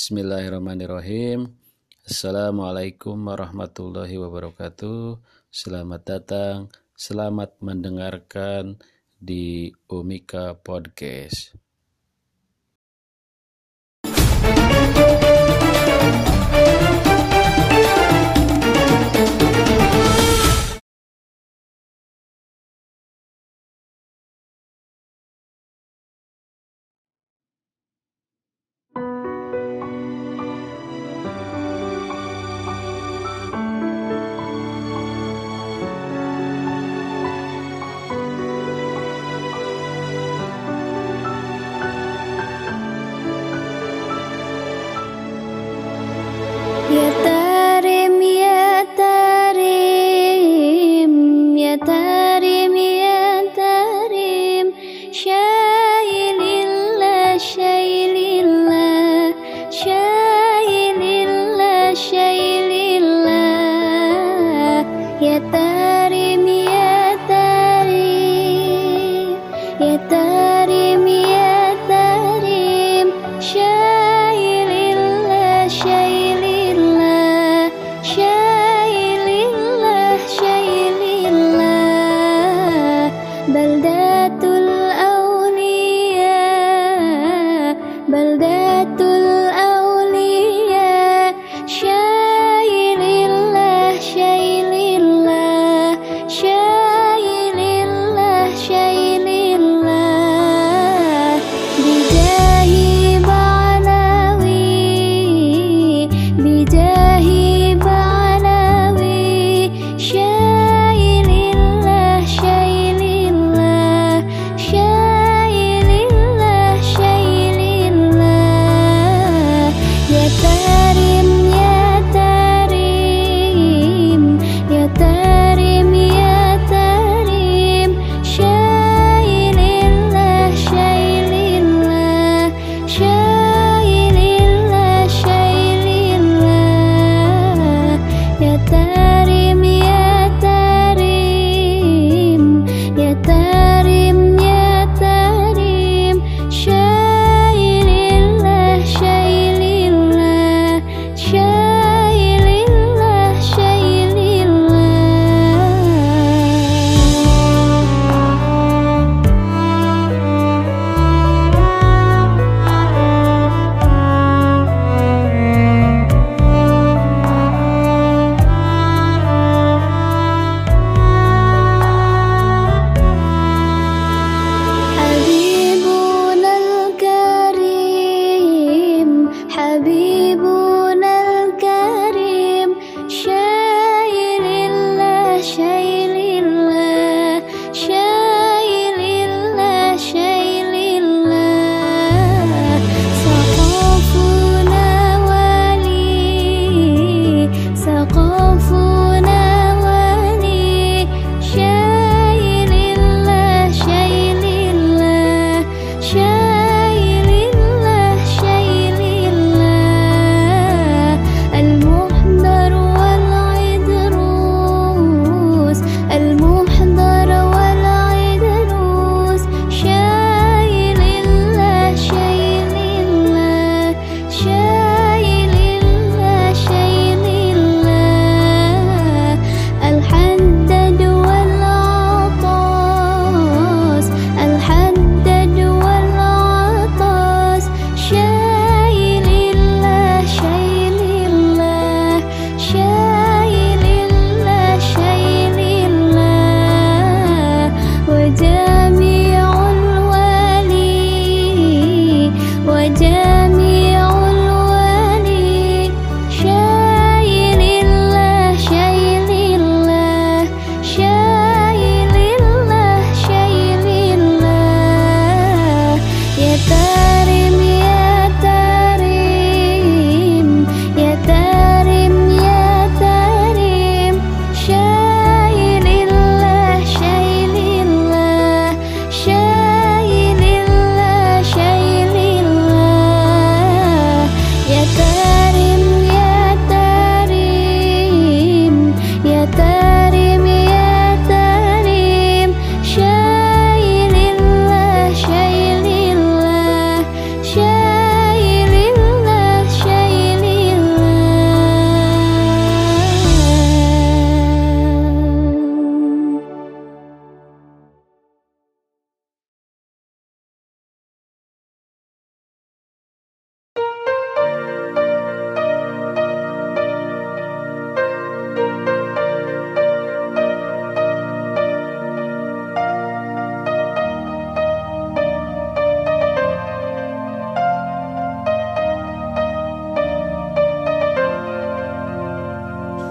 Bismillahirrahmanirrahim. Assalamualaikum warahmatullahi wabarakatuh. Selamat datang, selamat mendengarkan di Umika Podcast.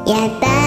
Yeah, that.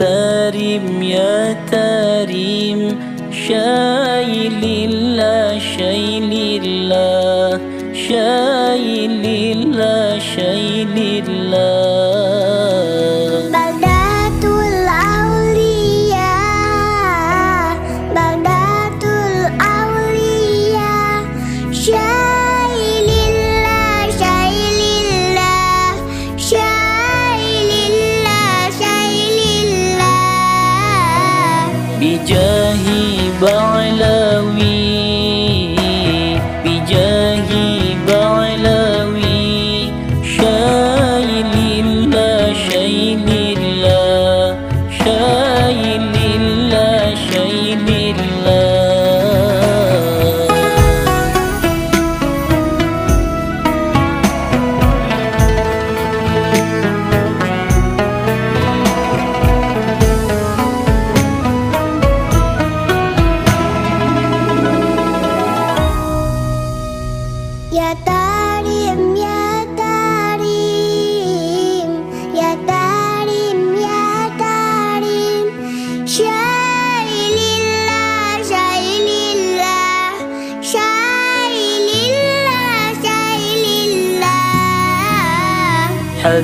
تريم يا تريم شايل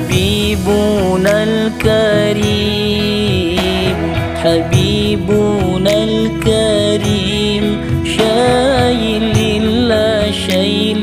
حبيبنا الكريم حبيبنا الكريم شاي لله شاي